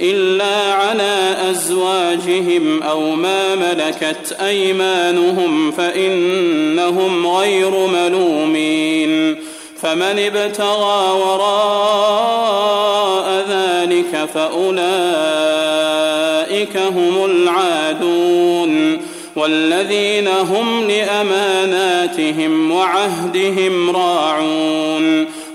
إلا على أزواجهم أو ما ملكت أيمانهم فإنهم غير ملومين فمن ابتغى وراء ذلك فأولئك هم العادون والذين هم لأماناتهم وعهدهم راعون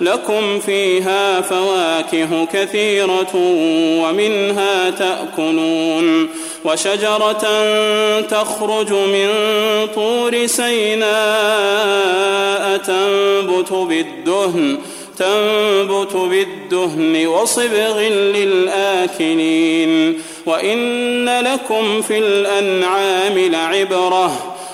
لكم فيها فواكه كثيرة ومنها تأكلون وشجرة تخرج من طور سيناء تنبت بالدهن تنبت بالدهن وصبغ للآكلين. وإن لكم في الأنعام لعبرة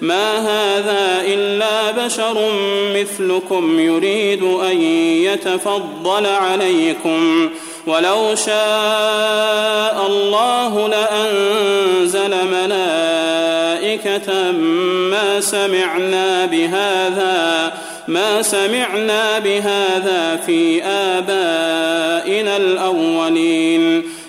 ما هذا إلا بشر مثلكم يريد أن يتفضل عليكم. ولو شاء الله لأنزل ملائكة ما سمعنا بهذا ما سمعنا بهذا في آبائنا الأولين.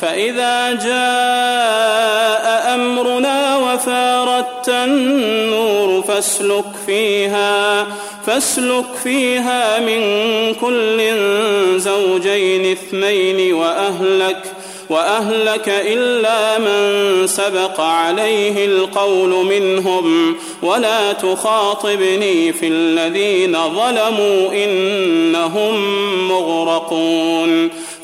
فإذا جاء أمرنا وفاردت النور فاسلك فيها فاسلك فيها من كل زوجين اثنين وأهلك وأهلك إلا من سبق عليه القول منهم. ولا تخاطبني في الذين ظلموا إنهم مغرقون.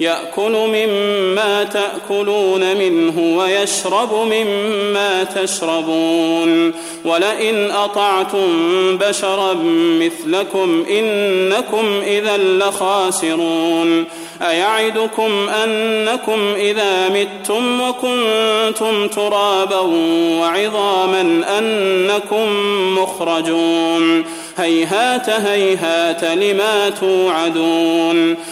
يأكل مما تأكلون منه ويشرب مما تشربون. ولئن أطعتم بشرا مثلكم إنكم إذا لخاسرون. أيعدكم أنكم إذا متم وكنتم ترابا وعظاما أنكم مخرجون. هيهات هيهات لما توعدون.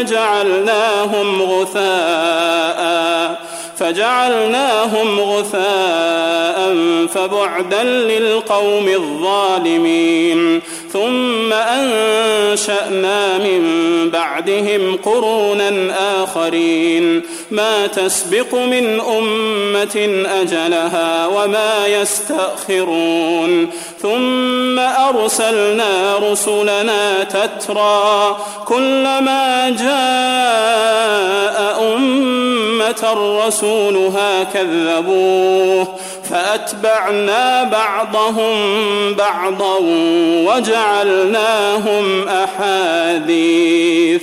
فجعلناهم غثاء فجعلناهم غثاء فبعدا للقوم الظالمين. ثم أنشأنا من بعدهم قرونا آخرين. ما تسبق من أمة أجلها وما يستأخرون. ثم أرسلنا رسلنا تترى كلما جاء أمة رسولها كذبوه فأتبعنا بعضهم بعضا وجعلناهم أحاديث.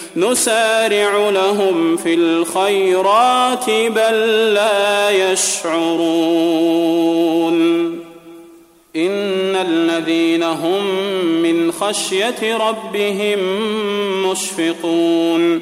نسارع لهم في الخيرات بل لا يشعرون. إن الذين هم من خشية ربهم مشفقون.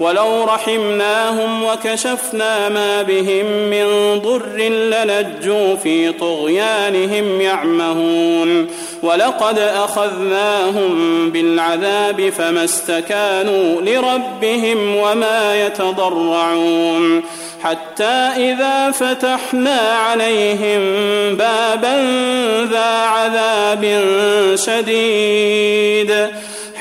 ولو رحمناهم وكشفنا ما بهم من ضر للجوا في طغيانهم يعمهون ولقد أخذناهم بالعذاب فما استكانوا لربهم وما يتضرعون حتى إذا فتحنا عليهم بابا ذا عذاب شديد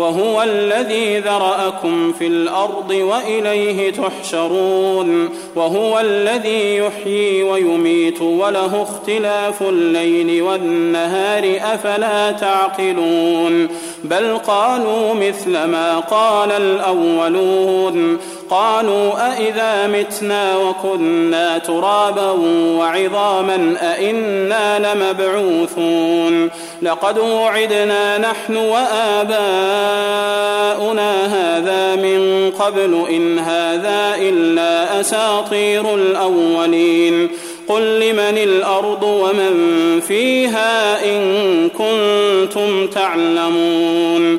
وهو الذي ذرأكم في الأرض وإليه تحشرون وهو الذي يحيي ويميت وله اختلاف الليل والنهار أفلا تعقلون بل قالوا مثل ما قال الأولون. قالوا أإذا متنا وكنا ترابا وعظاما أإنا لمبعوثون. لقد وعدنا نحن وآباؤنا هذا من قبل إن هذا إلا أساطير الأولين. قل لمن الأرض ومن فيها إن كنتم تعلمون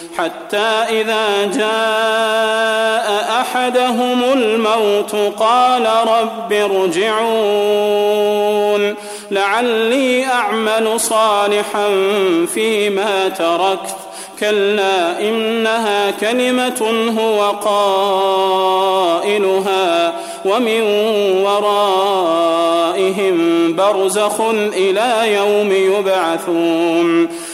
حتى إذا جاء أحدهم الموت قال رب ارجعون لعلي أعمل صالحا فيما تركت. كلا إنها كلمة هو قائلها ومن ورائهم برزخ إلى يوم يبعثون.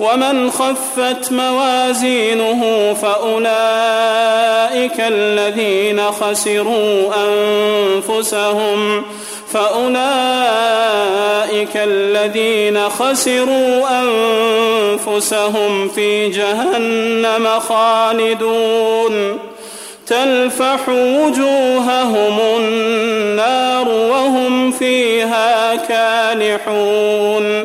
ومن خفت موازينه فأولئك الذين خسروا أنفسهم فأولئك الذين خسروا أنفسهم في جهنم خالدون. تلفح وجوههم النار وهم فيها كالحون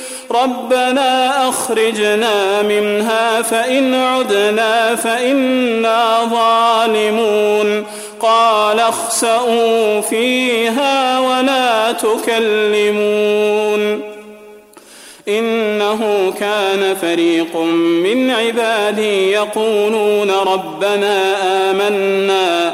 ربنا أخرجنا منها فإن عدنا فإنا ظالمون قال اخسأوا فيها ولا تكلمون إنه كان فريق من عبادي يقولون ربنا آمنا